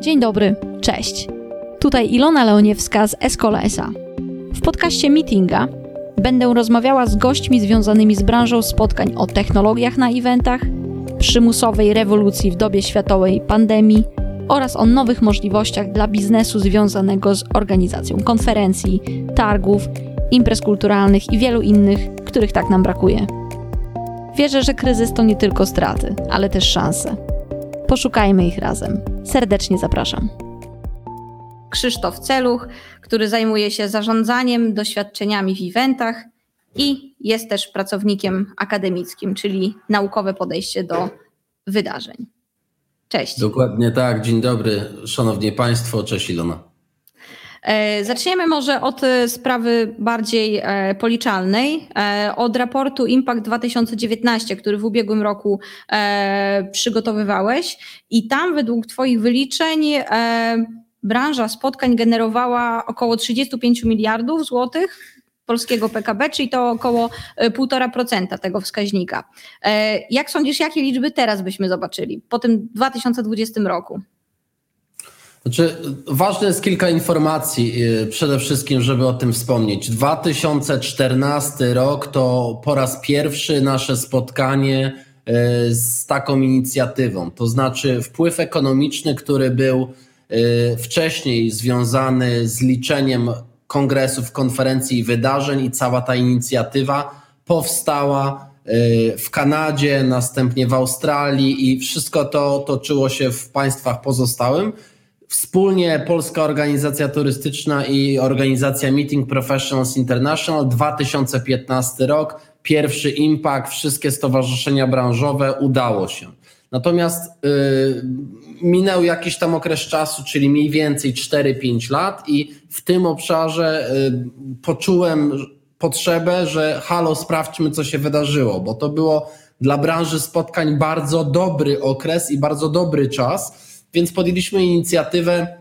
Dzień dobry, cześć. Tutaj Ilona Leoniewska z Escola SA. W podcaście Meetinga będę rozmawiała z gośćmi związanymi z branżą spotkań o technologiach na eventach, przymusowej rewolucji w dobie światowej pandemii oraz o nowych możliwościach dla biznesu związanego z organizacją konferencji, targów, imprez kulturalnych i wielu innych, których tak nam brakuje. Wierzę, że kryzys to nie tylko straty, ale też szanse. Poszukajmy ich razem. Serdecznie zapraszam. Krzysztof Celuch, który zajmuje się zarządzaniem, doświadczeniami w eventach i jest też pracownikiem akademickim, czyli naukowe podejście do wydarzeń. Cześć. Dokładnie tak. Dzień dobry, szanowni państwo. Cześć Ilona. E, zaczniemy może od e, sprawy bardziej e, policzalnej, od raportu Impact 2019, który w ubiegłym roku przygotowywałeś i tam według Twoich wyliczeń branża spotkań generowała około 35 miliardów złotych polskiego PKB, czyli to około 1,5% tego wskaźnika. Jak sądzisz, jakie liczby teraz byśmy zobaczyli po tym 2020 roku? Znaczy, ważne jest kilka informacji, y, przede wszystkim, żeby o tym wspomnieć. 2014 rok to po raz pierwszy nasze spotkanie y, z taką inicjatywą. To znaczy, wpływ ekonomiczny, który był y, wcześniej związany z liczeniem kongresów, konferencji i wydarzeń, i cała ta inicjatywa powstała w Kanadzie, następnie w Australii, i wszystko to toczyło się w państwach pozostałym. Wspólnie Polska Organizacja Turystyczna i organizacja Meeting Professionals International 2015 rok, pierwszy impact, wszystkie stowarzyszenia branżowe udało się. Natomiast yy, minął jakiś tam okres czasu, czyli mniej więcej 4-5 lat, i w tym obszarze yy, poczułem potrzebę, że halo, sprawdźmy, co się wydarzyło, bo to było dla branży spotkań bardzo dobry okres i bardzo dobry czas więc podjęliśmy inicjatywę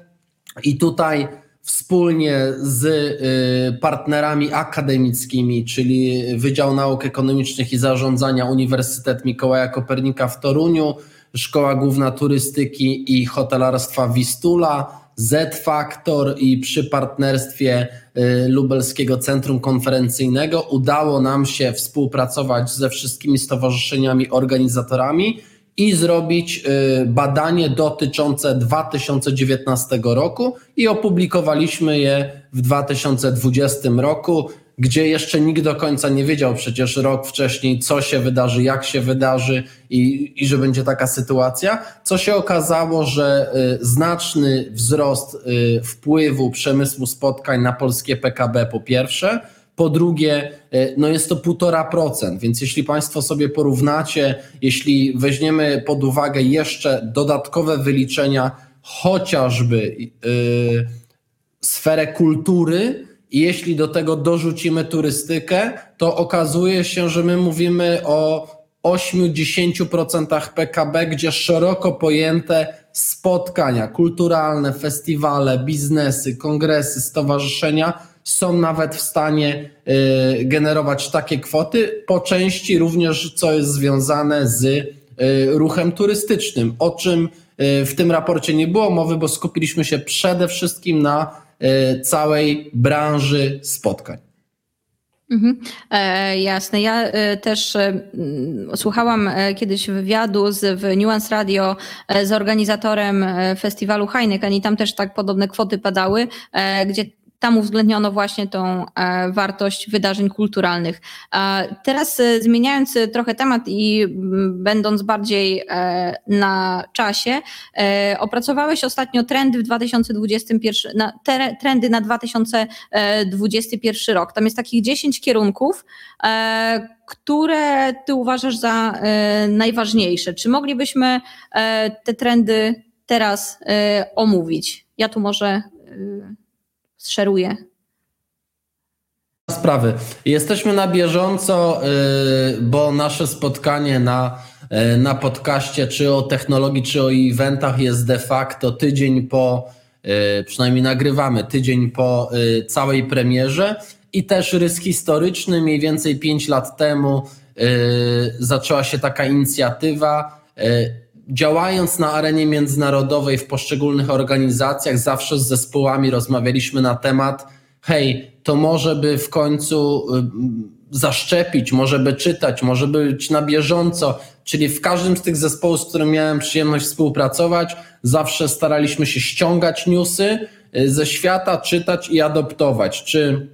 i tutaj wspólnie z y, partnerami akademickimi, czyli Wydział Nauk Ekonomicznych i Zarządzania Uniwersytet Mikołaja Kopernika w Toruniu, Szkoła Główna Turystyki i Hotelarstwa Wistula, Z-Factor i przy partnerstwie y, Lubelskiego Centrum Konferencyjnego udało nam się współpracować ze wszystkimi stowarzyszeniami, organizatorami i zrobić y, badanie dotyczące 2019 roku i opublikowaliśmy je w 2020 roku, gdzie jeszcze nikt do końca nie wiedział przecież rok wcześniej, co się wydarzy, jak się wydarzy i, i że będzie taka sytuacja. Co się okazało, że y, znaczny wzrost y, wpływu przemysłu spotkań na polskie PKB po pierwsze, po drugie, e, no jest to 1,5%, więc jeśli Państwo sobie porównacie, jeśli weźmiemy pod uwagę jeszcze dodatkowe wyliczenia, chociażby yy, sferę kultury, i jeśli do tego dorzucimy turystykę, to okazuje się, że my mówimy o 8-10% PKB, gdzie szeroko pojęte spotkania kulturalne, festiwale, biznesy, kongresy, stowarzyszenia są nawet w stanie y, generować takie kwoty, po części również co jest związane z y, ruchem turystycznym, o czym y, w tym raporcie nie było mowy, bo skupiliśmy się przede wszystkim na całej branży spotkań. Mhm. E, jasne. Ja e, też e, słuchałam e, kiedyś wywiadu z, w Nuance Radio e, z organizatorem e, festiwalu Heineken i tam też tak podobne kwoty padały, gdzie tam uwzględniono właśnie tą e, wartość wydarzeń kulturalnych. Teraz e, zmieniając trochę temat i będąc bardziej e, na czasie, opracowałeś ostatnio trendy w 2021, na, trendy na 2021 rok. Tam jest takich 10 kierunków, które ty uważasz za najważniejsze. Czy moglibyśmy te trendy teraz omówić? Ja tu może szeruje? Sprawy. Jesteśmy na bieżąco, y, bo nasze spotkanie na, y, na podcaście, czy o technologii, czy o eventach, jest de facto tydzień po, y, przynajmniej nagrywamy, tydzień po całej premierze. I też rys historyczny, mniej więcej 5 lat temu zaczęła się taka inicjatywa działając na arenie międzynarodowej w poszczególnych organizacjach, zawsze z zespołami rozmawialiśmy na temat, hej, to może by w końcu zaszczepić, może by czytać, może być na bieżąco. Czyli w każdym z tych zespołów, z którym miałem przyjemność współpracować, zawsze staraliśmy się ściągać newsy ze świata, czytać i adoptować, czy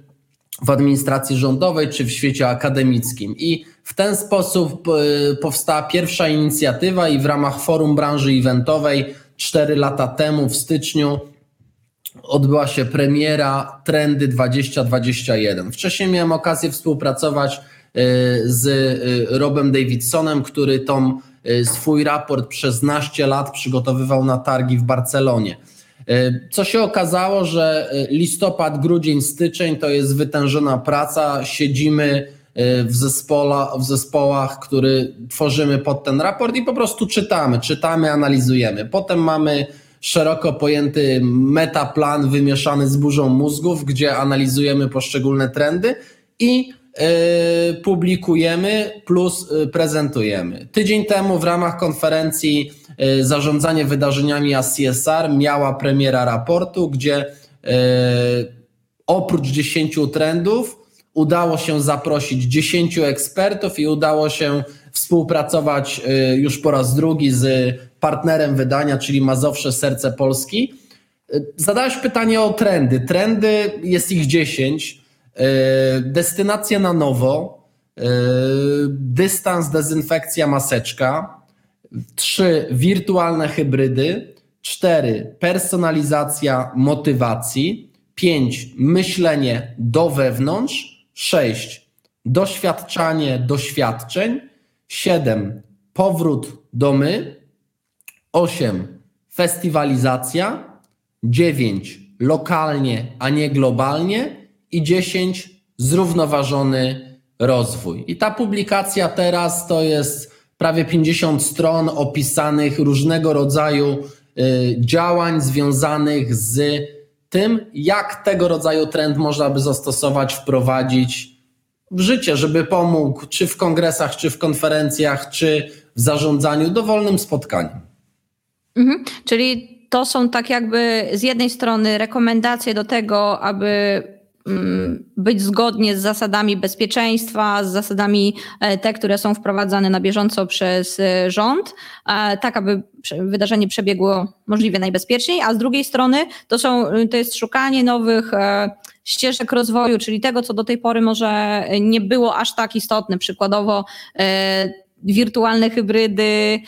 w administracji rządowej, czy w świecie akademickim. I w ten sposób e, powstała pierwsza inicjatywa i w ramach forum branży eventowej cztery lata temu w styczniu odbyła się premiera Trendy 2021. Wcześniej miałem okazję współpracować e, z e, Robem Davidsonem, który tą swój raport przez naście lat przygotowywał na targi w Barcelonie. Co się okazało, że listopad, grudzień, styczeń to jest wytężona praca, siedzimy w, zespoła, w zespołach, który tworzymy pod ten raport i po prostu czytamy, czytamy, analizujemy. Potem mamy szeroko pojęty metaplan wymieszany z burzą mózgów, gdzie analizujemy poszczególne trendy i publikujemy plus prezentujemy. Tydzień temu w ramach konferencji Zarządzanie wydarzeniami ACSR miała premiera raportu, gdzie oprócz 10 trendów udało się zaprosić 10 ekspertów i udało się współpracować y, już po raz drugi z partnerem wydania, czyli Mazowsze Serce Polski. Zadałeś pytanie o trendy. Trendy jest ich 10. Y, Destynacja na nowo, dystans, dezynfekcja, maseczka. 3. Wirtualne hybrydy. 4. Personalizacja motywacji. 5. Myślenie do wewnątrz. 6. Doświadczanie doświadczeń. 7. Powrót do my. 8. Festiwalizacja. 9. Lokalnie, a nie globalnie. I 10. Zrównoważony rozwój. I ta publikacja teraz to jest prawie 50 stron opisanych różnego rodzaju y, działań związanych z tym, jak tego rodzaju trend można by zastosować, wprowadzić w życie, żeby pomógł czy w kongresach, czy w konferencjach, czy w zarządzaniu dowolnym spotkaniem. Mhm. Czyli to są tak jakby z jednej strony rekomendacje do tego, aby być zgodnie z zasadami bezpieczeństwa, z zasadami e, te, które są wprowadzane na bieżąco przez e, rząd, e, tak aby wydarzenie przebiegło możliwie najbezpieczniej, a z drugiej strony to, są, to jest szukanie nowych ścieżek rozwoju, czyli tego, co do tej pory może nie było aż tak istotne. Przykładowo wirtualne hybrydy,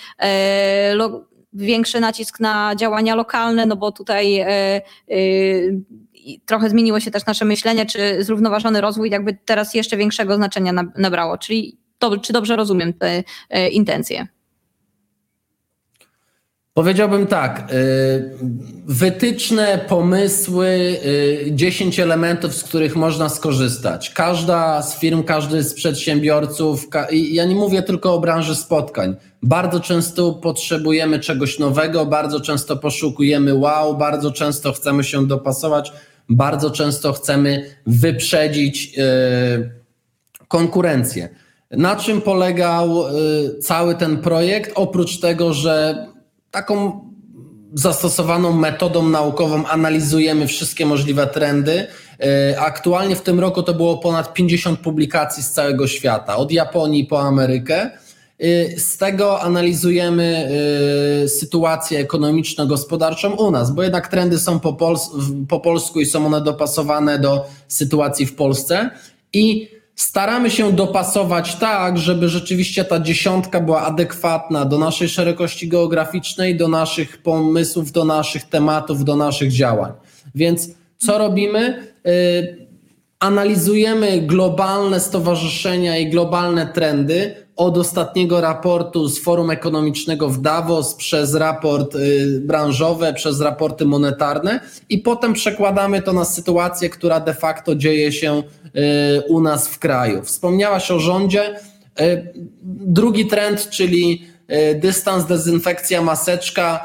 większy nacisk na działania lokalne, no bo tutaj trochę zmieniło się też nasze myślenie, czy zrównoważony rozwój jakby teraz jeszcze większego znaczenia nabrało. Czyli to, czy dobrze rozumiem te e, intencje? Powiedziałbym tak, e, wytyczne, pomysły, 10 e, elementów, z których można skorzystać. Każda z firm, każdy z przedsiębiorców, ja nie mówię tylko o branży spotkań. Bardzo często potrzebujemy czegoś nowego, bardzo często poszukujemy wow, bardzo często chcemy się dopasować bardzo często chcemy wyprzedzić e, konkurencję. Na czym polegał e, cały ten projekt? Oprócz tego, że taką zastosowaną metodą naukową analizujemy wszystkie możliwe trendy. E, aktualnie w tym roku to było ponad 50 publikacji z całego świata, od Japonii po Amerykę. Y, z tego analizujemy y, sytuację ekonomiczno-gospodarczą u nas, bo jednak trendy są po, pols po polsku i są one dopasowane do sytuacji w Polsce i staramy się dopasować tak, żeby rzeczywiście ta dziesiątka była adekwatna do naszej szerokości geograficznej, do naszych pomysłów, do naszych tematów, do naszych działań. Więc co robimy? Y, analizujemy globalne stowarzyszenia i globalne trendy, od ostatniego raportu z Forum Ekonomicznego w Davos, przez raport y, branżowe, przez raporty monetarne i potem przekładamy to na sytuację, która de facto dzieje się y, u nas w kraju. Wspomniałaś o rządzie. Y, drugi trend, czyli dystans, dezynfekcja, maseczka.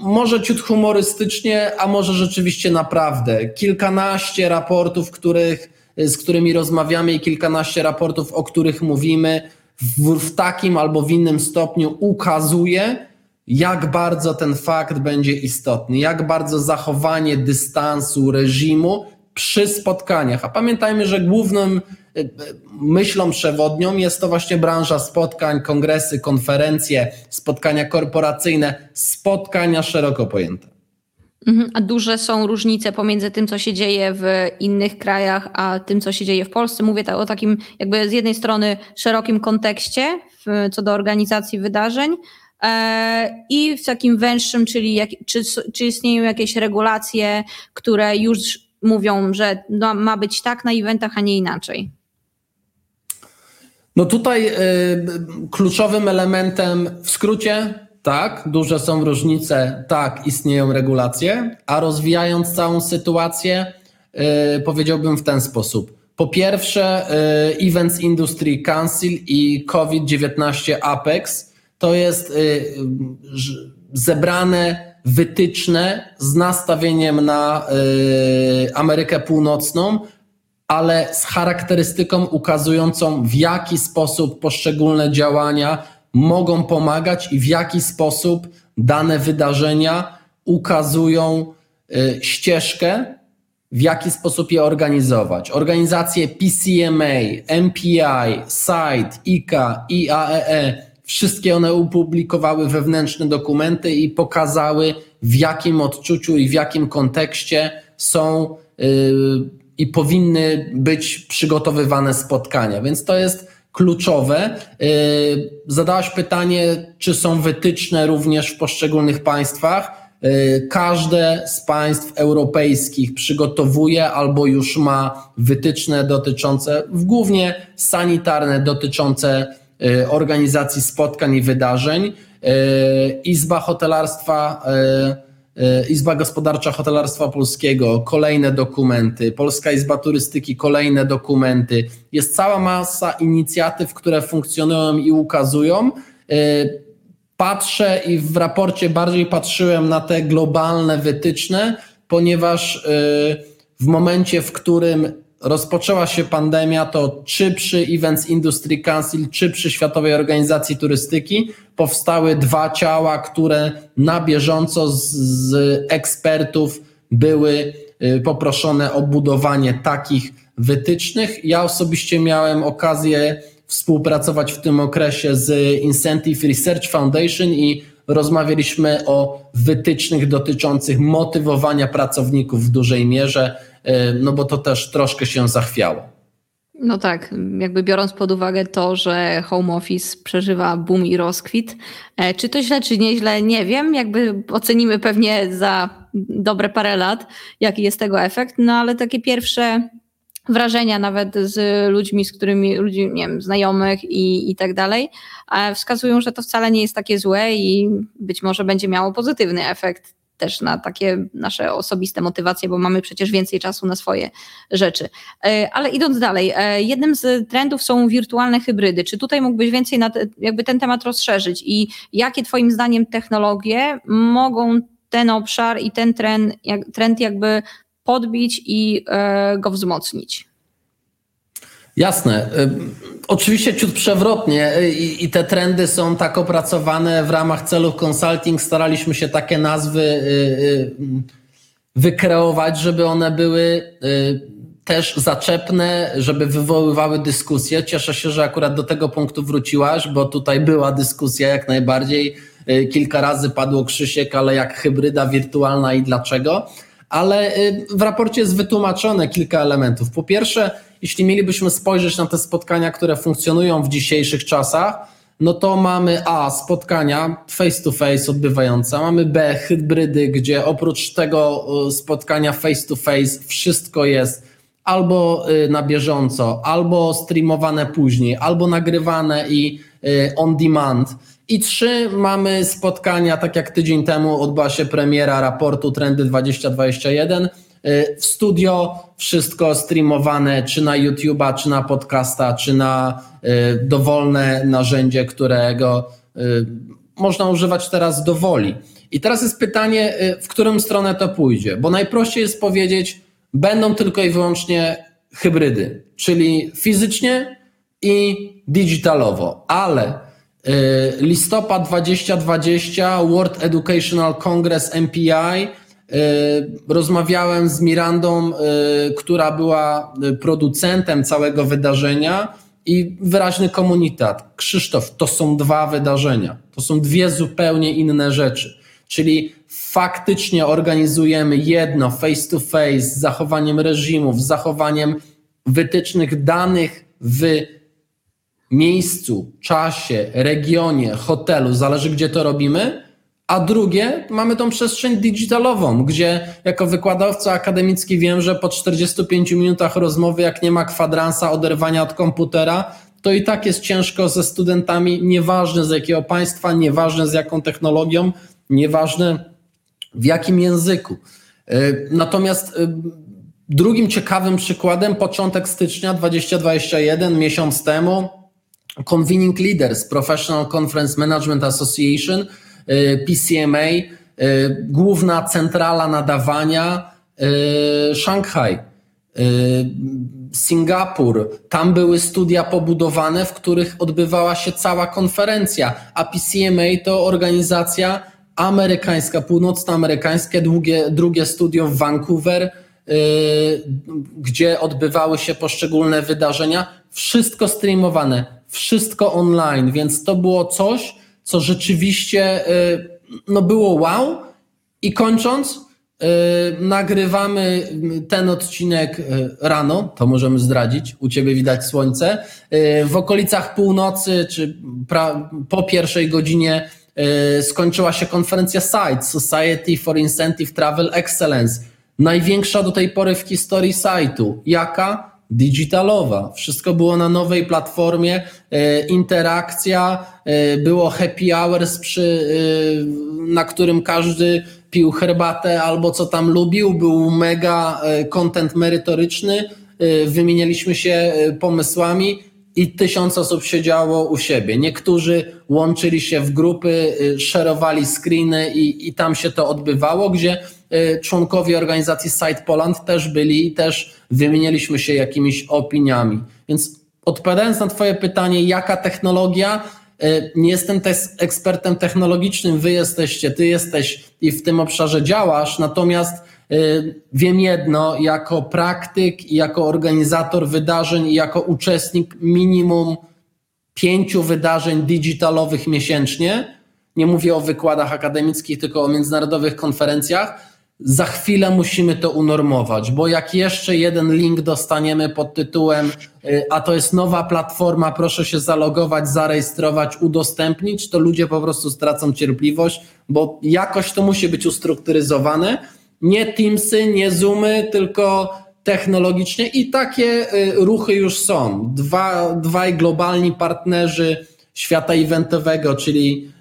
Może ciut humorystycznie, a może rzeczywiście naprawdę. Kilkanaście raportów, których, z którymi rozmawiamy i kilkanaście raportów, o których mówimy, w, w takim albo w innym stopniu ukazuje, jak bardzo ten fakt będzie istotny, jak bardzo zachowanie dystansu reżimu przy spotkaniach. A pamiętajmy, że głównym y, myślą przewodnią jest to właśnie branża spotkań, kongresy, konferencje, spotkania korporacyjne, spotkania szeroko pojęte. Mhm. A duże są różnice pomiędzy tym, co się dzieje w innych krajach, a tym, co się dzieje w Polsce. Mówię o takim, jakby z jednej strony szerokim kontekście co do organizacji wydarzeń, e, i w takim węższym, czyli jak, czy, czy istnieją jakieś regulacje, które już mówią, że no, ma być tak na eventach, a nie inaczej? No tutaj y, kluczowym elementem w skrócie tak, duże są różnice, tak, istnieją regulacje, a rozwijając całą sytuację, yy, powiedziałbym w ten sposób. Po pierwsze, yy, Events Industry Council i COVID-19 Apex to jest yy, zebrane wytyczne z nastawieniem na Amerykę Północną, ale z charakterystyką ukazującą, w jaki sposób poszczególne działania mogą pomagać i w jaki sposób dane wydarzenia ukazują y, ścieżkę, w jaki sposób je organizować. Organizacje PCMA, MPI, SITE, ICA, IAEE, e, wszystkie one opublikowały wewnętrzne dokumenty i pokazały, w jakim odczuciu i w jakim kontekście są yy, i powinny być przygotowywane spotkania. Więc to jest kluczowe. Y, zadałaś pytanie, czy są wytyczne również w poszczególnych państwach. Y, każde z państw europejskich przygotowuje albo już ma wytyczne dotyczące, głównie sanitarne, dotyczące y, organizacji spotkań i wydarzeń. Izba Hotelarstwa Izba Gospodarcza Hotelarstwa Polskiego, kolejne dokumenty, Polska Izba Turystyki, kolejne dokumenty. Jest cała masa inicjatyw, które funkcjonują i ukazują. E, patrzę i w raporcie bardziej patrzyłem na te globalne wytyczne, ponieważ e, w momencie, w którym rozpoczęła się pandemia, to czy przy Events Industry Council, czy przy Światowej Organizacji Turystyki powstały dwa ciała, które na bieżąco z, z ekspertów były y, poproszone o budowanie takich wytycznych. Ja osobiście miałem okazję współpracować w tym okresie z Incentive Research Foundation i rozmawialiśmy o wytycznych dotyczących motywowania pracowników w dużej mierze E, no bo to też troszkę się zachwiało. No tak, jakby biorąc pod uwagę to, że home office przeżywa boom i rozkwit, e, czy to źle, czy nieźle, nie wiem, jakby ocenimy pewnie za dobre parę lat, jaki jest tego efekt, no ale takie pierwsze wrażenia nawet z ludźmi, z którymi, ludzi, nie wiem, znajomych i, i tak dalej, e, wskazują, że to wcale nie jest takie złe i być może będzie miało pozytywny efekt też na takie nasze osobiste motywacje, bo mamy przecież więcej czasu na swoje rzeczy. E, ale idąc dalej, e, jednym z trendów są wirtualne hybrydy. Czy tutaj mógłbyś więcej na jakby ten temat rozszerzyć i jakie Twoim zdaniem technologie mogą ten obszar i ten trend, trend jakby podbić i e, go wzmocnić? Jasne. Oczywiście ciut przewrotnie I, i, te trendy są tak opracowane w ramach celów consulting. Staraliśmy się takie nazwy y, y, wykreować, żeby one były y, też zaczepne, żeby wywoływały dyskusję. Cieszę się, że akurat do tego punktu wróciłaś, bo tutaj była dyskusja jak najbardziej. Kilka razy padło Krzysiek, ale jak hybryda wirtualna i dlaczego? Ale w raporcie jest wytłumaczone kilka elementów. Po pierwsze, jeśli mielibyśmy spojrzeć na te spotkania, które funkcjonują w dzisiejszych czasach, no to mamy A, spotkania face to face odbywające, mamy B, hybrydy, gdzie oprócz tego y, spotkania face to face wszystko jest albo y, na bieżąco, albo streamowane później, albo nagrywane i y, on demand. I trzy, mamy spotkania, tak jak tydzień temu odbyła się premiera raportu Trendy 2021, Y, w studio, wszystko streamowane czy na YouTube'a, czy na podcasta, czy na y, dowolne narzędzie, którego y, można używać teraz do woli. I teraz jest pytanie, w którą stronę to pójdzie, bo najprościej jest powiedzieć, będą tylko i wyłącznie hybrydy, czyli fizycznie i digitalowo, ale listopad 2020, World Educational Congress MPI. Rozmawiałem z Mirandą, która była producentem całego wydarzenia i wyraźny komunikat. Krzysztof, to są dwa wydarzenia. To są dwie zupełnie inne rzeczy. Czyli faktycznie organizujemy jedno face to face z zachowaniem reżimów, z zachowaniem wytycznych danych w miejscu, czasie, regionie, hotelu, zależy gdzie to robimy, a drugie, mamy tą przestrzeń digitalową, gdzie jako wykładowca akademicki wiem, że po 45 minutach rozmowy, jak nie ma kwadransa oderwania od komputera, to i tak jest ciężko ze studentami, nieważne z jakiego państwa, nieważne z jaką technologią, nieważne w jakim języku. E, natomiast e, drugim ciekawym przykładem, początek stycznia 2021, miesiąc temu, Convening Leaders, Professional Conference Management Association, PCMA, główna centrala nadawania Szanghaj. Singapur, tam były studia pobudowane, w których odbywała się cała konferencja, a PCMA to organizacja amerykańska, północnoamerykańskie, drugie, studio w Vancouver, gdzie odbywały się poszczególne wydarzenia. Wszystko streamowane, wszystko online, więc to było coś, co rzeczywiście yy, no było wow. I kończąc, yy, nagrywamy ten odcinek rano, to możemy zdradzić, u Ciebie widać słońce. W okolicach północy, czy po pierwszej godzinie skończyła się konferencja SITE, Society for Incentive Travel Excellence. Największa do tej pory w historii sajtu. Jaka? Digitalowa. Wszystko było na nowej platformie, e, interakcja, e, było happy hours, przy, na którym każdy pił herbatę albo co tam lubił. Był mega content merytoryczny, wymienialiśmy się pomysłami i tysiąc osób siedziało u siebie. Niektórzy łączyli się w grupy, szerowali screeny i, i tam się to odbywało, gdzie członkowie organizacji Site Poland też byli i też wymienialiśmy się jakimiś opiniami. Więc odpowiadając na Twoje pytanie, jaka technologia, y, nie jestem też ekspertem technologicznym, Wy jesteście, Ty jesteś i w tym obszarze działasz, natomiast Y, wiem jedno, jako praktyk, jako organizator wydarzeń i jako uczestnik minimum pięciu wydarzeń digitalowych miesięcznie, nie mówię o wykładach akademickich, tylko o międzynarodowych konferencjach, za chwilę musimy to unormować, bo jak jeszcze jeden link dostaniemy pod tytułem, y, a to jest nowa platforma, proszę się zalogować, zarejestrować, udostępnić, to ludzie po prostu stracą cierpliwość, bo jakoś to musi być ustrukturyzowane nie Teamsy, nie Zoomy, tylko technologicznie i takie y, ruchy już są. Dwa, dwaj globalni partnerzy świata eventowego, czyli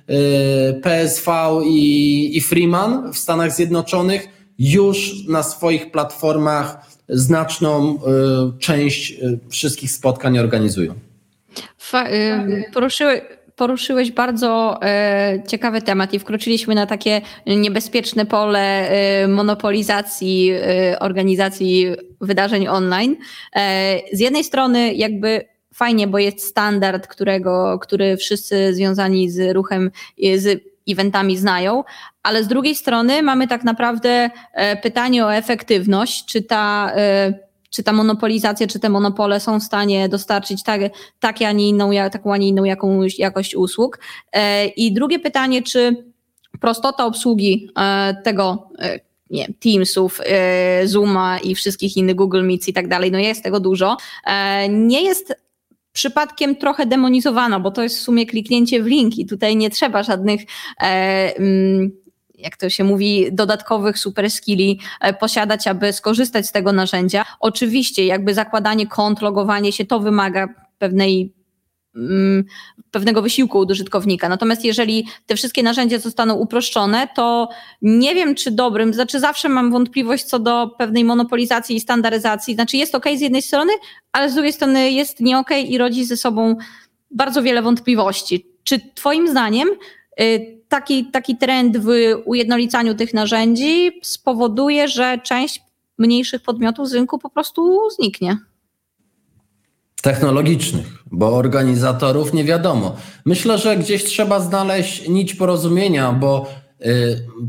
PSV i, i Freeman w Stanach Zjednoczonych już na swoich platformach znaczną y, część wszystkich spotkań organizują. Fa- poruszyły, poruszyłeś bardzo e, ciekawy temat i wkroczyliśmy na takie niebezpieczne pole e, monopolizacji e, organizacji wydarzeń online. E, z jednej strony jakby fajnie, bo jest standard, którego, który wszyscy związani z ruchem, z eventami znają, ale z drugiej strony mamy tak naprawdę e, pytanie o efektywność, czy ta e, czy ta monopolizacja, czy te monopole są w stanie dostarczyć tak, takie, a nie inną, taką, a nie inną jakąś jakość usług. E, I drugie pytanie, czy prostota obsługi tego nie, Teamsów, Zooma i wszystkich innych Google Meets i tak dalej, no jest tego dużo, nie jest przypadkiem trochę demonizowana, bo to jest w sumie kliknięcie w link i tutaj nie trzeba żadnych mm, jak to się mówi, dodatkowych super skilli e, posiadać, aby skorzystać z tego narzędzia. Oczywiście jakby zakładanie kont, logowanie się to wymaga pewnej pewnego wysiłku u użytkownika. Natomiast jeżeli te wszystkie narzędzia zostaną uproszczone, to nie wiem, czy dobrym, znaczy zawsze mam wątpliwość co do pewnej monopolizacji i standaryzacji. Znaczy jest ok z jednej strony, ale z drugiej strony jest nie ok i rodzi ze sobą bardzo wiele wątpliwości. Czy Twoim zdaniem y, taki, taki trend w ujednolicaniu tych narzędzi spowoduje, że część mniejszych podmiotów z rynku po prostu zniknie. Technologicznych, bo organizatorów nie wiadomo. Myślę, że gdzieś trzeba znaleźć nić porozumienia, bo yy,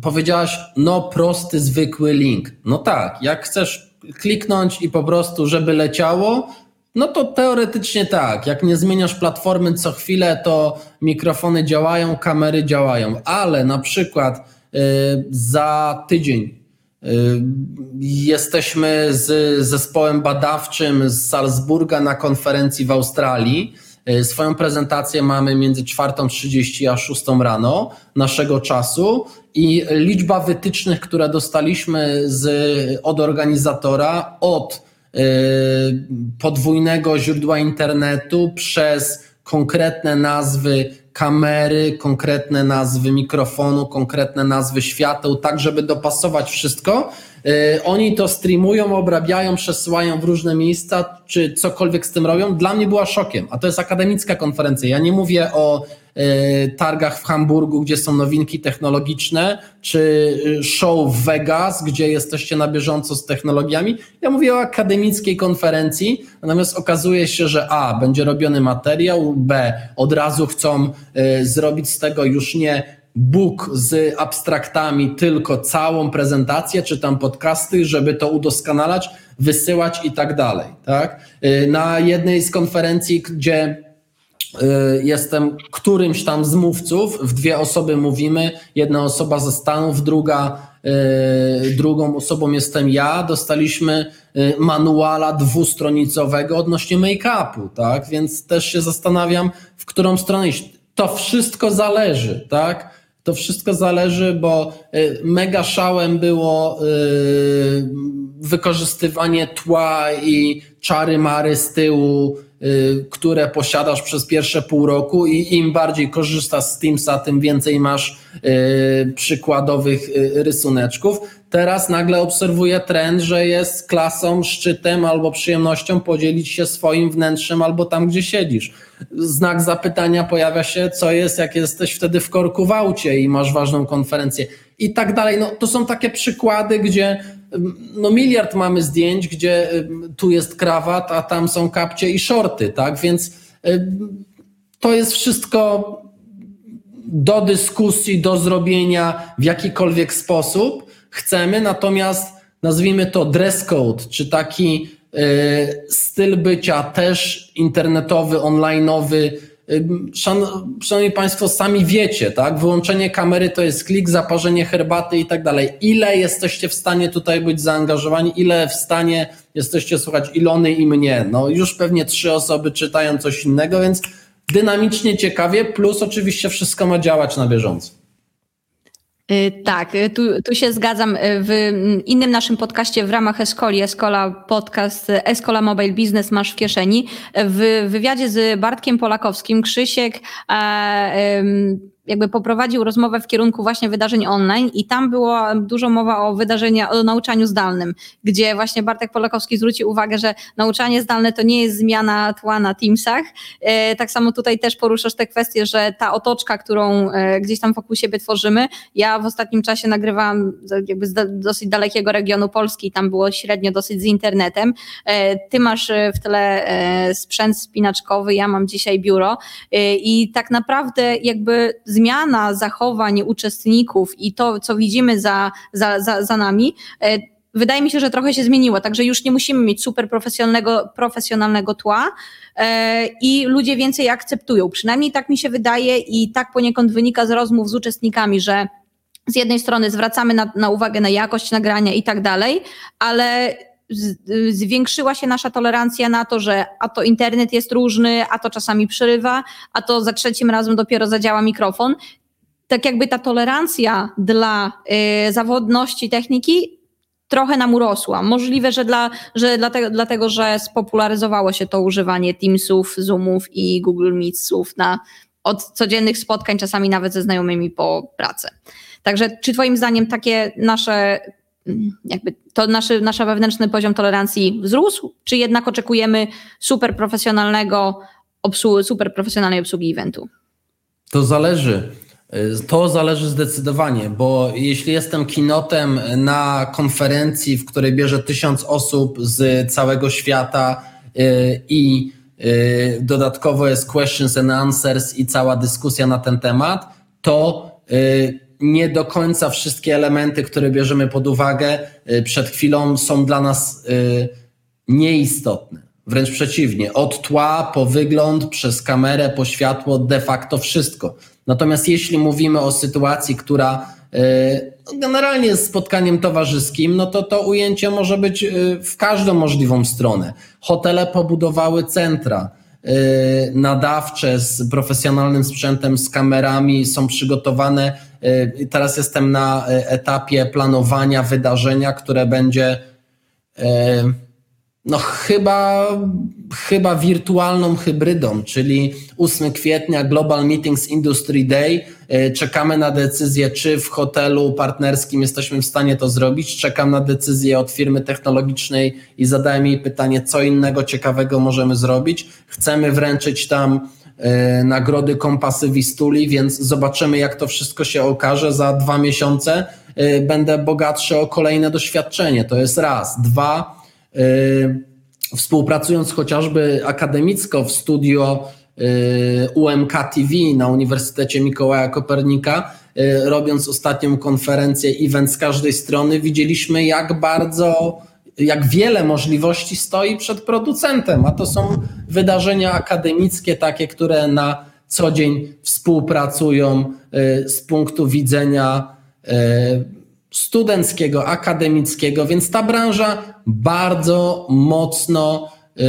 powiedziałaś, no prosty, zwykły link. No tak, jak chcesz kliknąć i po prostu, żeby leciało, no to teoretycznie tak. Jak nie zmieniasz platformy co chwilę, to mikrofony działają, kamery działają, ale na przykład yy, za tydzień jesteśmy z zespołem badawczym z Salzburga na konferencji w Australii. Y, swoją prezentację mamy między 4.30 a 6 rano naszego czasu i liczba wytycznych, które dostaliśmy z, od organizatora, od y, podwójnego źródła internetu przez konkretne nazwy kamery, konkretne nazwy mikrofonu, konkretne nazwy świateł, tak żeby dopasować wszystko. Y, oni to streamują, obrabiają, przesyłają w różne miejsca, czy cokolwiek z tym robią. Dla mnie była szokiem, a to jest akademicka konferencja. Ja nie mówię o y, targach w Hamburgu, gdzie są nowinki technologiczne, czy y, show w Vegas, gdzie jesteście na bieżąco z technologiami. Ja mówię o akademickiej konferencji, natomiast okazuje się, że A, będzie robiony materiał, B, od razu chcą zrobić z tego już nie book z abstraktami, tylko całą prezentację, czy tam podcasty, żeby to udoskonalać, wysyłać i tak dalej. Tak? Y, na jednej z konferencji, gdzie y, jestem którymś tam z mówców, w dwie osoby mówimy, jedna osoba ze Stanów, druga, y, drugą osobą jestem ja, dostaliśmy manuala dwustronicowego odnośnie make-upu, tak? Więc też się zastanawiam, w którą stronę iść. To wszystko zależy, tak? To wszystko zależy, bo y, mega szałem było y, wykorzystywanie tła i czary mary z tyłu, które posiadasz przez pierwsze pół roku i im bardziej korzystasz z Teamsa, tym więcej masz przykładowych rysuneczków. Teraz nagle obserwuję trend, że jest klasą, szczytem albo przyjemnością podzielić się swoim wnętrzem albo tam, gdzie siedzisz znak zapytania pojawia się, co jest, jak jesteś wtedy w korku w aucie i masz ważną konferencję i tak dalej. No, to są takie przykłady, gdzie no miliard mamy zdjęć, gdzie mm, tu jest krawat, a tam są kapcie i shorty, tak? Więc to jest wszystko do dyskusji, do zrobienia w jakikolwiek sposób chcemy, natomiast nazwijmy to dress code, czy taki E, styl bycia też internetowy, onlineowy. Szanowni Państwo, sami wiecie, tak? Wyłączenie kamery to jest klik, zaparzenie herbaty i tak dalej. Ile jesteście w stanie tutaj być zaangażowani? Ile w stanie jesteście słuchać Ilony i mnie? No już pewnie trzy osoby czytają coś innego, więc dynamicznie, ciekawie, plus oczywiście wszystko ma działać na bieżąco. Y, tak, y, tu, tu się zgadzam. Y, w innym naszym podcaście w ramach Escoli, Escola podcast Escola Mobile Business masz w kieszeni. W wywiadzie z Bartkiem Polakowskim Krzysiek jakby poprowadził rozmowę w kierunku właśnie wydarzeń online i tam było dużo mowa o wydarzeniach, o nauczaniu zdalnym, gdzie właśnie Bartek Polakowski zwrócił uwagę, że nauczanie zdalne to nie jest zmiana tła na Teamsach. E, tak samo tutaj też poruszasz te kwestie, że ta otoczka, którą e, gdzieś tam wokół siebie tworzymy, ja w ostatnim czasie nagrywałam jakby z dosyć dalekiego regionu Polski, tam było średnio dosyć z internetem. E, ty masz w tle sprzęt spinaczkowy, ja mam dzisiaj biuro i tak naprawdę jakby zmiana zachowań uczestników i to, co widzimy za, za, za, za nami, e, wydaje mi się, że trochę się zmieniło. Także już nie musimy mieć super profesjonalnego, profesjonalnego tła e, i ludzie więcej akceptują. Przynajmniej tak mi się wydaje i tak poniekąd wynika z rozmów z uczestnikami, że z jednej strony zwracamy na, na uwagę na jakość nagrania i tak dalej, ale zwiększyła się nasza tolerancja na to, że a to internet jest różny, a to czasami przerywa, a to za trzecim razem dopiero zadziała mikrofon. Tak jakby ta tolerancja dla y, zawodności techniki trochę nam urosła. Możliwe, że, dla, że dlatego, dlatego, że spopularyzowało się to używanie Teamsów, Zoomów i Google Meetsów na, od codziennych spotkań, czasami nawet ze znajomymi po pracy. Także czy Twoim zdaniem takie nasze jakby to naszy, nasza wewnętrzny poziom tolerancji wzrósł, czy jednak oczekujemy super profesjonalnego obsługi, super profesjonalnej obsługi eventu? To zależy. To zależy zdecydowanie, bo jeśli jestem kinotem na konferencji, w której bierze tysiąc osób z całego świata y, i y, dodatkowo jest questions and answers i cała dyskusja na ten temat, to y, nie do końca wszystkie elementy, które bierzemy pod uwagę y, przed chwilą są dla nas nieistotne. Wręcz przeciwnie, od tła po wygląd, przez kamerę, po światło, de facto wszystko. Natomiast jeśli mówimy o sytuacji, która no, generalnie jest spotkaniem towarzyskim, no to to ujęcie może być w każdą możliwą stronę. Hotele pobudowały centra nadawcze z profesjonalnym sprzętem, z kamerami, są przygotowane. Teraz jestem na etapie planowania wydarzenia, które będzie no chyba, chyba wirtualną hybrydą, czyli 8 kwietnia Global Meetings Industry Day. Czekamy na decyzję, czy w hotelu partnerskim jesteśmy w stanie to zrobić. Czekam na decyzję od firmy technologicznej i zadałem jej pytanie, co innego ciekawego możemy zrobić. Chcemy wręczyć tam nagrody kompasy Wistuli, więc zobaczymy, jak to wszystko się okaże. Za dwa miesiące e, będę bogatszy o kolejne doświadczenie. To jest raz. Dwa, Y, współpracując chociażby akademicko w studio UMK TV na Uniwersytecie Mikołaja Kopernika, robiąc ostatnią konferencję event z każdej strony, widzieliśmy jak bardzo, jak wiele możliwości stoi przed producentem, a to są wydarzenia akademickie takie, które na co dzień współpracują z punktu widzenia studenckiego, akademickiego, więc ta branża bardzo mocno y,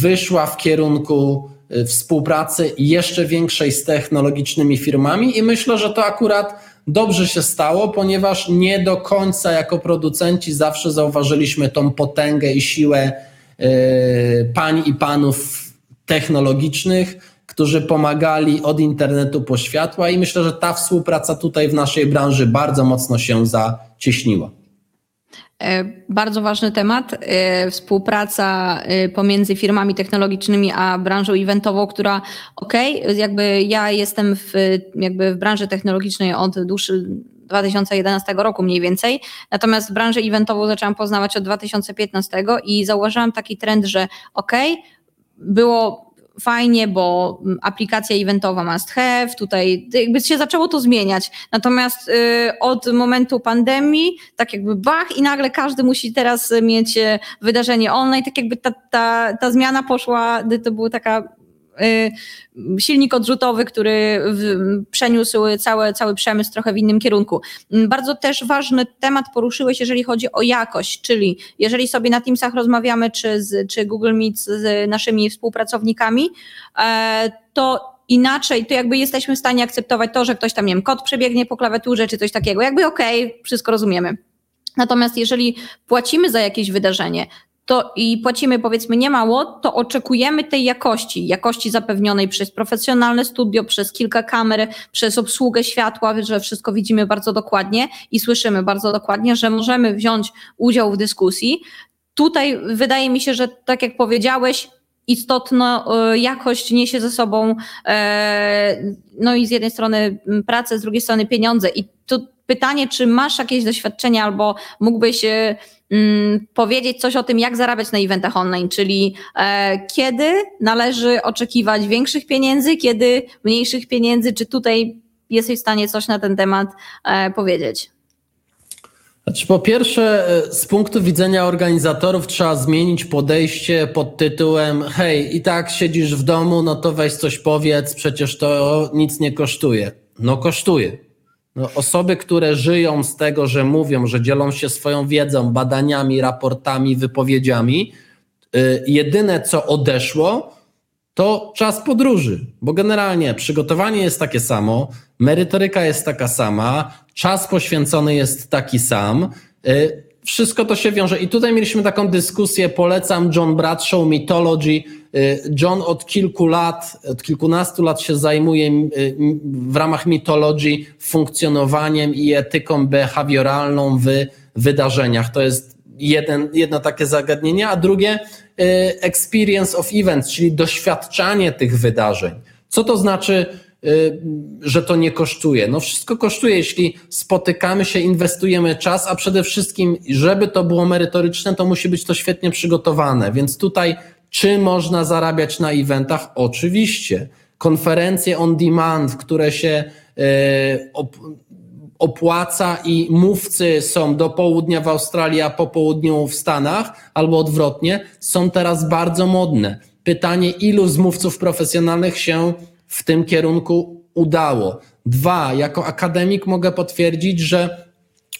wyszła w kierunku y, współpracy jeszcze większej z technologicznymi firmami i myślę, że to akurat dobrze się stało, ponieważ nie do końca jako producenci zawsze zauważyliśmy tą potęgę i siłę y, pań i panów technologicznych, którzy pomagali od internetu po światła i myślę, że ta współpraca tutaj w naszej branży bardzo mocno się zacieśniła. E, bardzo ważny temat. E, współpraca e, pomiędzy firmami technologicznymi a branżą eventową, która ok, jakby ja jestem w, jakby w branży technologicznej od dłuższych 2011 roku mniej więcej. Natomiast branżę eventową zaczęłam poznawać od 2015 i zauważyłam taki trend, że ok, było fajnie, bo mm, aplikacja eventowa must have, tutaj jakby się zaczęło to zmieniać. Natomiast y, od momentu pandemii, tak jakby bach i nagle każdy musi teraz mieć y, wydarzenie online, tak jakby ta, ta, ta zmiana poszła, to była taka silnik odrzutowy, który przeniósł cały, cały przemysł trochę w innym kierunku. Mm, bardzo też ważny temat poruszyłeś, jeżeli chodzi o jakość, czyli jeżeli sobie na Teamsach rozmawiamy, czy, z, czy Google Meet z naszymi współpracownikami, e, to inaczej, to jakby jesteśmy w stanie akceptować to, że ktoś tam, nie wiem, kod przebiegnie po klawiaturze, czy coś takiego. Jakby okej, okay, wszystko rozumiemy. Natomiast jeżeli płacimy za jakieś wydarzenie, to i płacimy powiedzmy nie mało, to oczekujemy tej jakości, jakości zapewnionej przez profesjonalne studio, przez kilka kamer, przez obsługę światła, że wszystko widzimy bardzo dokładnie i słyszymy bardzo dokładnie, że możemy wziąć udział w dyskusji. Tutaj wydaje mi się, że tak jak powiedziałeś, istotna e, jakość niesie ze sobą e, no i z jednej strony pracę, z drugiej strony pieniądze. I tu pytanie, czy masz jakieś doświadczenia albo mógłbyś e, Mm, powiedzieć coś o tym, jak zarabiać na eventach online, czyli e, kiedy należy oczekiwać większych pieniędzy, kiedy mniejszych pieniędzy, czy tutaj jesteś w stanie coś na ten temat e, powiedzieć? Znaczy, po pierwsze, e, z punktu widzenia organizatorów trzeba zmienić podejście pod tytułem: Hej, i tak siedzisz w domu, no to weź coś powiedz, przecież to nic nie kosztuje. No, kosztuje. No, osoby, które żyją z tego, że mówią, że dzielą się swoją wiedzą, badaniami, raportami, wypowiedziami, yy, jedyne co odeszło, to czas podróży, bo generalnie przygotowanie jest takie samo, merytoryka jest taka sama, czas poświęcony jest taki sam. Yy, wszystko to się wiąże. I tutaj mieliśmy taką dyskusję, polecam John Bradshaw, Mythology. Y, John od kilku lat, od kilkunastu lat się zajmuje y, w ramach Mythology funkcjonowaniem i etyką behawioralną w wydarzeniach. To jest jeden, jedno takie zagadnienie, a drugie y, experience of events, czyli doświadczanie tych wydarzeń. Co to znaczy Y, że to nie kosztuje. No wszystko kosztuje, jeśli spotykamy się, inwestujemy czas, a przede wszystkim, żeby to było merytoryczne, to musi być to świetnie przygotowane. Więc tutaj Czy można zarabiać na eventach? Oczywiście. Konferencje on demand, które się opłaca i mówcy są do południa w Australii, a po południu w Stanach, albo odwrotnie, są teraz bardzo modne. Pytanie, ilu z mówców profesjonalnych się w tym kierunku udało? Dwa, jako akademik mogę potwierdzić, że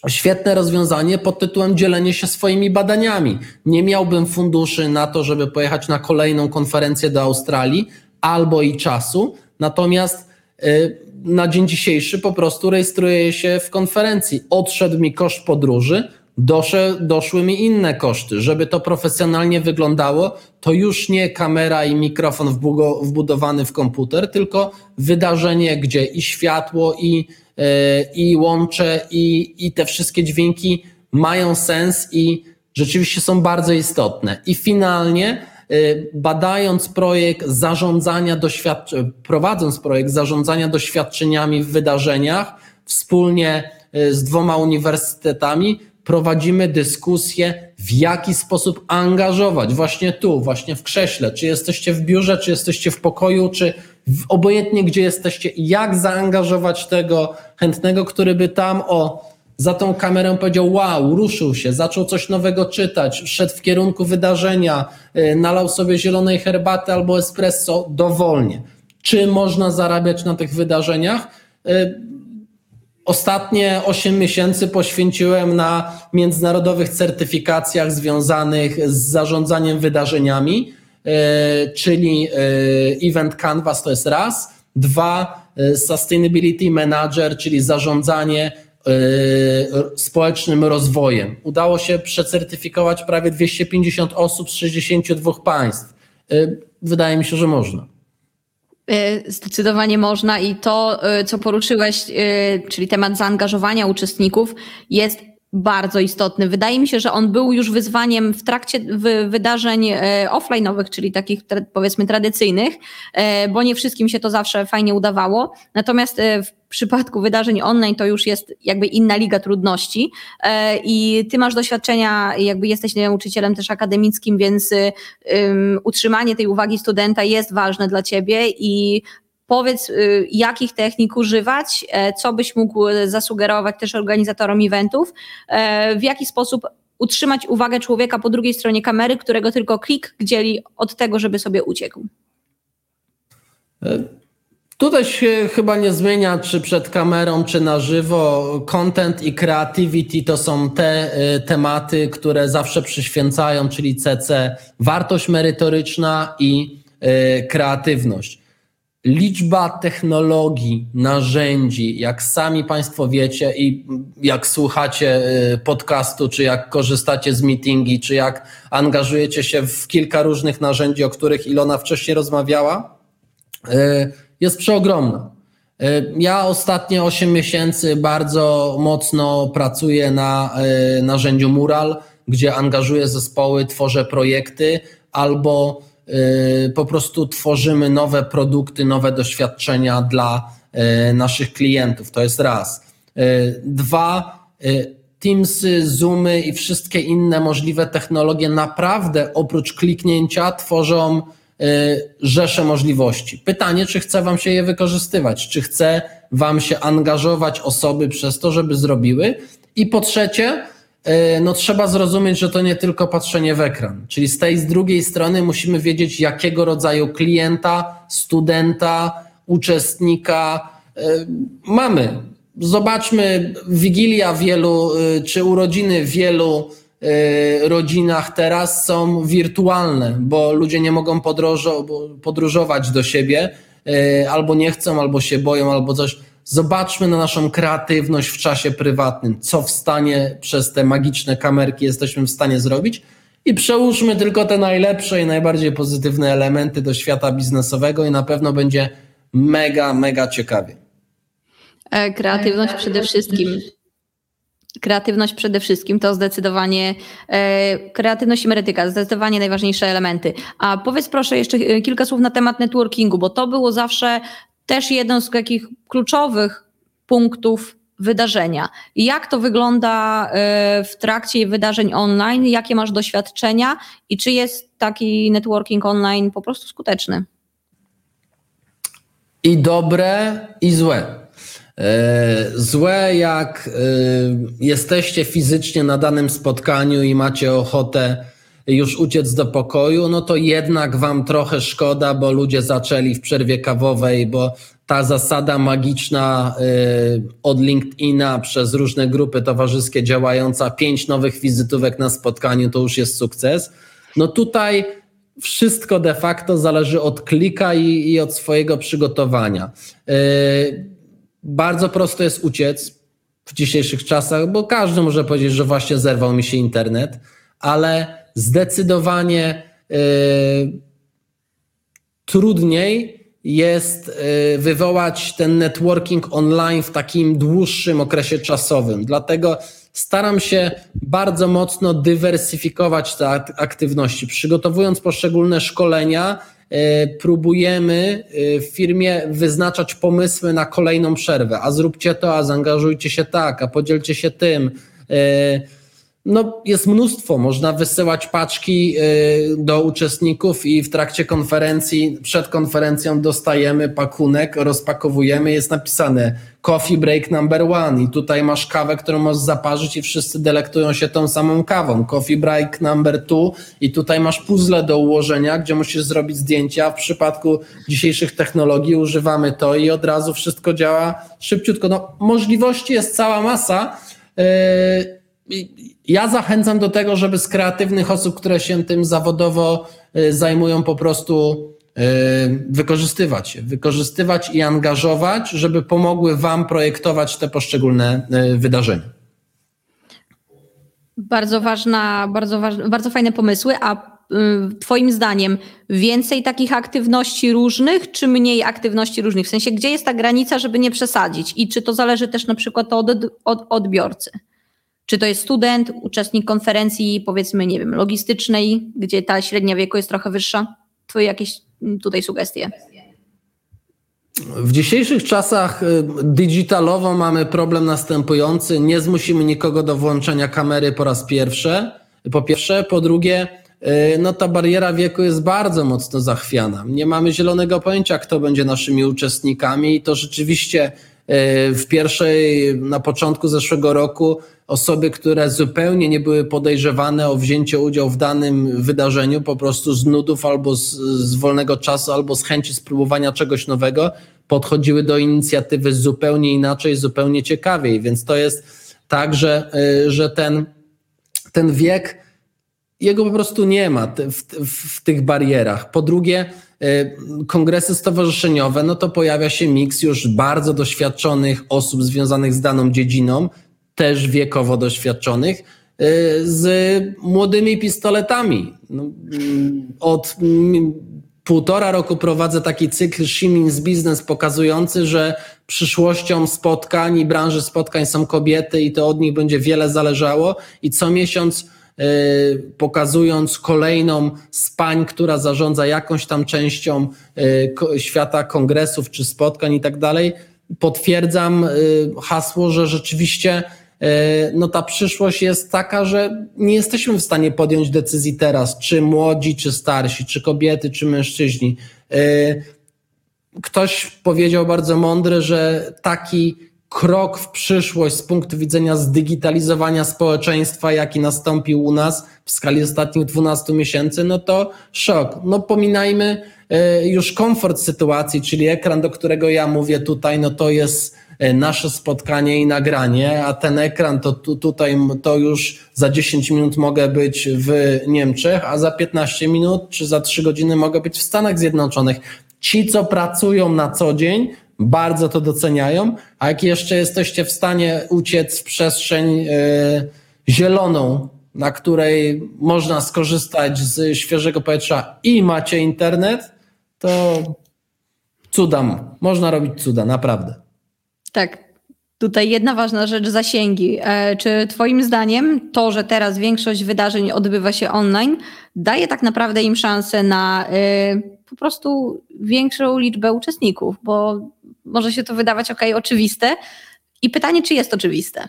świetne rozwiązanie pod tytułem dzielenie się swoimi badaniami. Nie miałbym funduszy na to, żeby pojechać na kolejną konferencję do Australii albo i czasu, natomiast y, na dzień dzisiejszy po prostu rejestruję się w konferencji. Odszedł mi koszt podróży, dosze, doszły mi inne koszty. Żeby to profesjonalnie wyglądało, to już nie kamera i mikrofon wbudowany w komputer, tylko wydarzenie, gdzie i światło, i, yy, i łącze, i, i te wszystkie dźwięki mają sens i rzeczywiście są bardzo istotne. I finalnie badając projekt zarządzania doświadczeń, prowadząc projekt zarządzania doświadczeniami w wydarzeniach, wspólnie y, z dwoma uniwersytetami prowadzimy dyskusję, w jaki sposób angażować właśnie tu, właśnie w krześle, czy jesteście w biurze, czy jesteście w pokoju, czy obojętnie gdzie jesteście, jak zaangażować tego chętnego, który by tam o za tą kamerę powiedział wow, ruszył się, zaczął coś nowego czytać, szedł w kierunku wydarzenia, y, nalał sobie zielonej herbaty albo espresso dowolnie. Czy można zarabiać na tych wydarzeniach? Y, ostatnie 8 miesięcy poświęciłem na międzynarodowych certyfikacjach związanych z zarządzaniem wydarzeniami, y, czyli Event Canvas to jest raz, dwa Sustainability Manager, czyli zarządzanie społecznym rozwojem. Udało się przecertyfikować prawie 250 osób z 62 państw. Y, wydaje mi się, że można. Y, zdecydowanie można i to, co poruszyłeś, czyli temat zaangażowania uczestników, jest bardzo istotny. Wydaje mi się, że on był już wyzwaniem w trakcie wydarzeń offline'owych, czyli takich powiedzmy tradycyjnych, bo nie wszystkim się to zawsze fajnie udawało. Natomiast w przypadku wydarzeń online to już jest jakby inna liga trudności i ty masz doświadczenia, jakby jesteś nauczycielem też akademickim, więc um, utrzymanie tej uwagi studenta jest ważne dla ciebie i Powiedz, y, jakich technik używać, e, co byś mógł zasugerować też organizatorom eventów, e, w jaki sposób utrzymać uwagę człowieka po drugiej stronie kamery, którego tylko klik dzieli od tego, żeby sobie uciekł. Tutaj się chyba nie zmienia, czy przed kamerą, czy na żywo. Content i creativity to są te tematy, które zawsze przyświęcają, czyli CC, wartość merytoryczna i kreatywność liczba technologii, narzędzi, jak sami Państwo wiecie i jak słuchacie y, podcastu, czy jak korzystacie z meetingi, czy jak angażujecie się w kilka różnych narzędzi, o których Ilona wcześniej rozmawiała, y, jest przeogromna. Y, ja ostatnie 8 miesięcy bardzo mocno pracuję na narzędziu Mural, gdzie angażuję zespoły, tworzę projekty albo Y, po prostu tworzymy nowe produkty, nowe doświadczenia dla naszych klientów. To jest raz. Dwa, Teamsy, Zoomy i wszystkie inne możliwe technologie naprawdę oprócz kliknięcia tworzą rzesze możliwości. Pytanie, czy chce Wam się je wykorzystywać, czy chce Wam się angażować osoby przez to, żeby zrobiły. I po trzecie, E, no trzeba zrozumieć, że to nie tylko patrzenie w ekran. Czyli z tej z drugiej strony musimy wiedzieć, jakiego rodzaju klienta, studenta, uczestnika e, mamy. Zobaczmy wigilia wielu, czy urodziny wielu rodzinach teraz są wirtualne, bo ludzie nie mogą podróżować do siebie, albo nie chcą, albo się boją, albo coś. Zobaczmy na naszą kreatywność w czasie prywatnym, co w stanie przez te magiczne kamerki jesteśmy w stanie zrobić i przełóżmy tylko te najlepsze i najbardziej pozytywne elementy do świata biznesowego i na pewno będzie mega, mega ciekawie. E, kreatywność przede wszystkim. Kreatywność przede wszystkim to zdecydowanie, e, kreatywność i merytyka, zdecydowanie najważniejsze elementy. A powiedz proszę jeszcze e, kilka słów na temat networkingu, bo to było zawsze też jeden z takich kluczowych punktów wydarzenia. Jak to wygląda e, w trakcie wydarzeń online? Jakie masz doświadczenia i czy jest taki networking online po prostu skuteczny? I dobre, i złe. E, złe, jak e, jesteście fizycznie na danym spotkaniu i macie ochotę już uciec do pokoju, no to jednak wam trochę szkoda, bo ludzie zaczęli w przerwie kawowej, bo ta zasada magiczna y, od LinkedIna przez różne grupy towarzyskie działająca, pięć nowych wizytówek na spotkaniu to już jest sukces. No tutaj wszystko de facto zależy od klika i, i od swojego przygotowania. Bardzo prosto jest uciec w dzisiejszych czasach, bo każdy może powiedzieć, że właśnie zerwał mi się internet, ale zdecydowanie y, trudniej jest y, wywołać ten networking online w takim dłuższym okresie czasowym. Dlatego staram się bardzo mocno dywersyfikować te aktywności. Przygotowując poszczególne szkolenia, próbujemy w firmie wyznaczać pomysły na kolejną przerwę. A zróbcie to, a zaangażujcie się tak, a podzielcie się tym no, jest mnóstwo. Można wysyłać paczki y, do uczestników i w trakcie konferencji, przed konferencją dostajemy pakunek, rozpakowujemy, jest napisane coffee break number one i tutaj masz kawę, którą możesz zaparzyć i wszyscy delektują się tą samą kawą. Coffee break number two i tutaj masz puzzle do ułożenia, gdzie musisz zrobić zdjęcia. W przypadku dzisiejszych technologii używamy to i od razu wszystko działa szybciutko. No, możliwości jest cała masa. Yy, ja zachęcam do tego, żeby z kreatywnych osób, które się tym zawodowo y, zajmują, po prostu y, wykorzystywać wykorzystywać i angażować, żeby pomogły Wam projektować te poszczególne y, wydarzenia. Bardzo ważna, bardzo, bardzo fajne pomysły. A Twoim zdaniem więcej takich aktywności różnych, czy mniej aktywności różnych? W sensie, gdzie jest ta granica, żeby nie przesadzić? I czy to zależy też na przykład od, od odbiorcy? Czy to jest student, uczestnik konferencji, powiedzmy, nie wiem, logistycznej, gdzie ta średnia wieku jest trochę wyższa? Twoje jakieś mm, tutaj sugestie? W dzisiejszych czasach y, digitalowo mamy problem następujący. Nie zmusimy nikogo do włączenia kamery po raz pierwszy. Po pierwsze, po drugie, y, no ta bariera wieku jest bardzo mocno zachwiana. Nie mamy zielonego pojęcia, kto będzie naszymi uczestnikami i to rzeczywiście w pierwszej, na początku zeszłego roku osoby, które zupełnie nie były podejrzewane o wzięcie udziału w danym wydarzeniu, po prostu z nudów albo z, z wolnego czasu, albo z chęci spróbowania czegoś nowego, podchodziły do inicjatywy zupełnie inaczej, zupełnie ciekawiej. Więc to jest tak, że, y, że ten, ten wiek, jego po prostu nie ma w, w, tych barierach. Po drugie, y, kongresy stowarzyszeniowe, no to pojawia się miks już bardzo doświadczonych osób związanych z daną dziedziną, też wiekowo doświadczonych, y, z młodymi pistoletami. No, mm, od mm, półtora roku prowadzę taki cykl Shimins Business pokazujący, że przyszłością spotkań i branży spotkań są kobiety i to od nich będzie wiele zależało i co miesiąc pokazując kolejną z pań, która zarządza jakąś tam częścią y, świata kongresów czy spotkań i tak dalej, potwierdzam hasło, że rzeczywiście E, no ta przyszłość jest taka, że nie jesteśmy w stanie podjąć decyzji teraz, czy młodzi, czy starsi, czy kobiety, czy mężczyźni. E, ktoś powiedział bardzo mądry, że taki krok w przyszłość z punktu widzenia zdigitalizowania społeczeństwa, jaki nastąpił u nas w skali ostatnich 12 miesięcy, no to szok. No pominajmy e, już komfort sytuacji, czyli ekran, do którego ja mówię tutaj, no to jest E, nasze spotkanie i nagranie, a ten ekran to tu, tutaj to już za 10 minut mogę być w Niemczech, a za 15 minut czy za 3 godziny mogę być w Stanach Zjednoczonych. Ci, co pracują na co dzień, bardzo to doceniają, a jak jeszcze jesteście w stanie uciec w przestrzeń yy, zieloną, na której można skorzystać z świeżego powietrza i macie internet, to cuda, można robić cuda, naprawdę. Tak. Tutaj jedna ważna rzecz, zasięgi. E, czy Twoim zdaniem to, że teraz większość wydarzeń odbywa się online, daje tak naprawdę im szansę na e, po prostu większą liczbę uczestników? Bo może się to wydawać ok, oczywiste, I pytanie, czy jest oczywiste?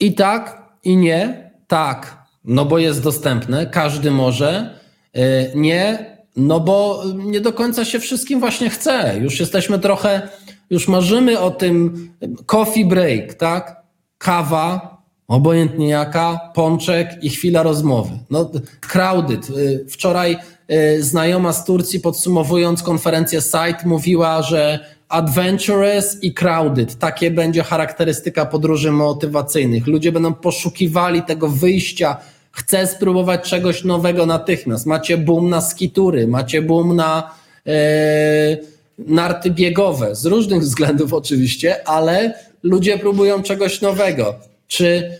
I tak, i nie. Tak, no bo jest dostępne, każdy może. Y, nie, no bo nie do końca się wszystkim właśnie chce. Już jesteśmy trochę, już marzymy o tym coffee break, tak? Kawa, obojętnie jaka, pączek i chwila rozmowy. No, crowded. Y, wczoraj znajoma z Turcji podsumowując konferencję Site mówiła, że adventurous i crowded. Takie będzie charakterystyka podróży motywacyjnych. Ludzie będą poszukiwali tego wyjścia. Chcę spróbować czegoś nowego natychmiast. Macie boom na skitury, macie boom na e, narty biegowe, z różnych względów oczywiście, ale ludzie próbują czegoś nowego. Czy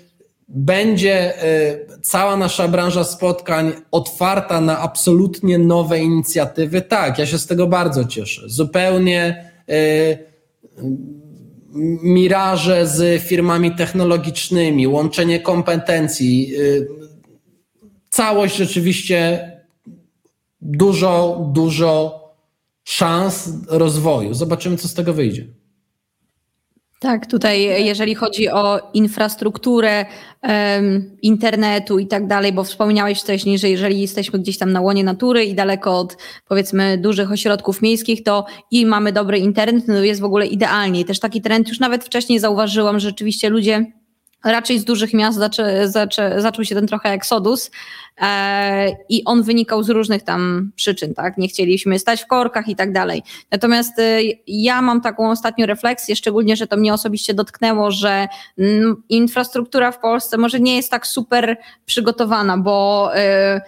będzie e, cała nasza branża spotkań otwarta na absolutnie nowe inicjatywy? Tak, ja się z tego bardzo cieszę. Zupełnie Y, miraże z firmami technologicznymi, łączenie kompetencji. Y, całość rzeczywiście dużo, dużo szans rozwoju. Zobaczymy, co z tego wyjdzie. Tak, tutaj jeżeli chodzi o infrastrukturę um, internetu i tak dalej, bo wspomniałeś wcześniej, że jeżeli jesteśmy gdzieś tam na łonie natury i daleko od powiedzmy dużych ośrodków miejskich, to i mamy dobry internet, no jest w ogóle idealnie. I też taki trend już nawet wcześniej zauważyłam, że rzeczywiście ludzie raczej z dużych miast zaczę, zaczę, zaczął się ten trochę eksodus e, i on wynikał z różnych tam przyczyn, tak? Nie chcieliśmy stać w korkach i tak dalej. Natomiast e, ja mam taką ostatnią refleksję, szczególnie, że to mnie osobiście dotknęło, że m, infrastruktura w Polsce może nie jest tak super przygotowana, bo e,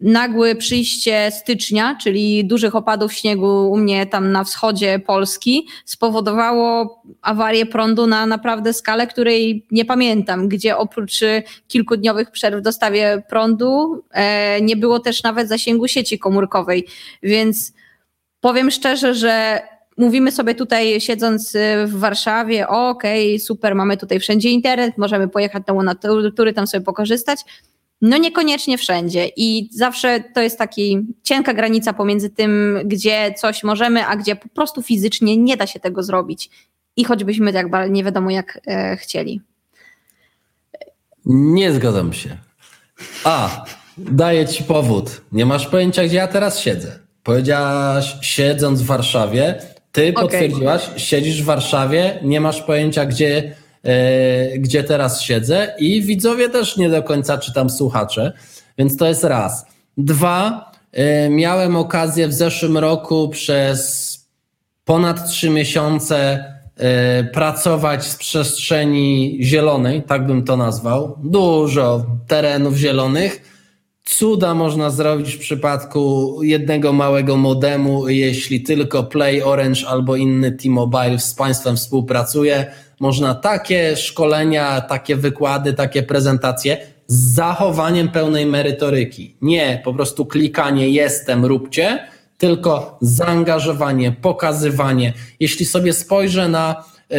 nagłe przyjście stycznia, czyli dużych opadów śniegu u mnie tam na wschodzie Polski, spowodowało awarię prądu na naprawdę skalę, której nie pamiętam, gdzie oprócz kilkudniowych przerw w dostawie prądu e, nie było też nawet zasięgu sieci komórkowej. Więc powiem szczerze, że mówimy sobie tutaj siedząc w Warszawie, okej, okay, super, mamy tutaj wszędzie internet, możemy pojechać na natury, tam sobie pokorzystać, no niekoniecznie wszędzie i zawsze to jest taki cienka granica pomiędzy tym, gdzie coś możemy, a gdzie po prostu fizycznie nie da się tego zrobić. I choćbyśmy tak nie wiadomo jak e, chcieli. Nie zgadzam się. A, daję ci powód. Nie masz pojęcia, gdzie ja teraz siedzę. Powiedziałaś, siedząc w Warszawie, ty okay. potwierdziłaś, siedzisz w Warszawie, nie masz pojęcia, gdzie gdzie teraz siedzę i widzowie też nie do końca czytam słuchacze, więc to jest raz. Dwa, e, miałem okazję w zeszłym roku przez ponad trzy miesiące e, pracować z przestrzeni zielonej, tak bym to nazwał. Dużo terenów zielonych. Cuda można zrobić w przypadku jednego małego modemu, jeśli tylko Play Orange albo inny T-Mobile z Państwem współpracuje można takie szkolenia, takie wykłady, takie prezentacje z zachowaniem pełnej merytoryki. Nie po prostu klikanie jestem, róbcie, tylko zaangażowanie, pokazywanie. Jeśli sobie spojrzę na yy,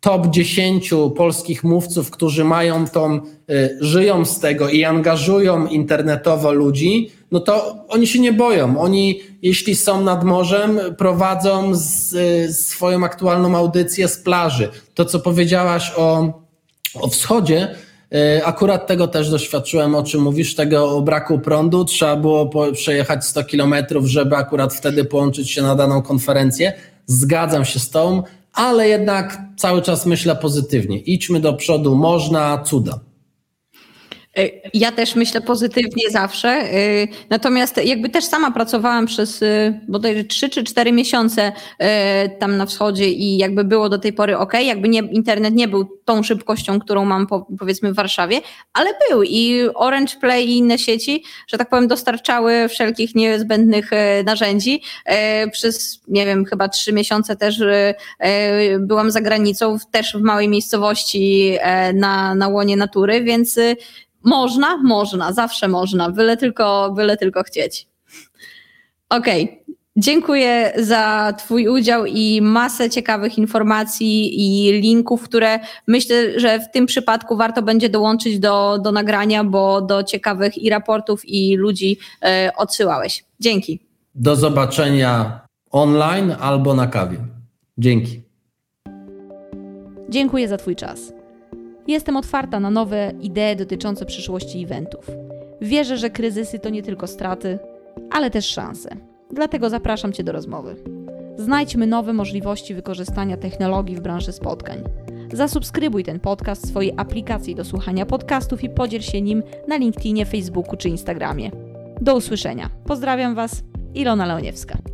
top 10 polskich mówców, którzy mają tą, yy, żyją z tego i angażują internetowo ludzi, no to oni się nie boją. Oni, jeśli są nad morzem, prowadzą z, y, swoją aktualną audycję z plaży. To, co powiedziałaś o, o wschodzie, y, Akurat tego też doświadczyłem, o czym mówisz, tego o braku prądu. Trzeba było przejechać 100 kilometrów, żeby akurat wtedy połączyć się na daną konferencję. Zgadzam się z tą, ale jednak cały czas myślę pozytywnie. Idźmy do przodu, można, cuda. E, ja też myślę pozytywnie zawsze. E, natomiast jakby też sama pracowałam przez e, bodajże 3 czy 4 miesiące tam na wschodzie i jakby było do tej pory ok, jakby nie, internet nie był tą szybkością, którą mam po, powiedzmy w Warszawie, ale był i Orange Play i inne sieci, że tak powiem, dostarczały wszelkich niezbędnych narzędzi. Przez, nie wiem, chyba 3 miesiące też byłam za granicą, też w małej miejscowości na, na łonie natury, więc można, można, zawsze można, byle tylko, byle tylko chcieć. Okej. Okay. Dziękuję za Twój udział i masę ciekawych informacji i linków, które myślę, że w tym przypadku warto będzie dołączyć do, do nagrania, bo do ciekawych i raportów, i ludzi e, odsyłałeś. Dzięki. Do zobaczenia online albo na kawie. Dzięki. Dziękuję za Twój czas. Jestem otwarta na nowe idee dotyczące przyszłości eventów. Wierzę, że kryzysy to nie tylko straty, ale też szanse. Dlatego zapraszam Cię do rozmowy. Znajdźmy nowe możliwości wykorzystania technologii w branży spotkań. Zasubskrybuj ten podcast w swojej aplikacji do słuchania podcastów i podziel się nim na LinkedInie, Facebooku czy Instagramie. Do usłyszenia. Pozdrawiam Was, Ilona Leoniewska.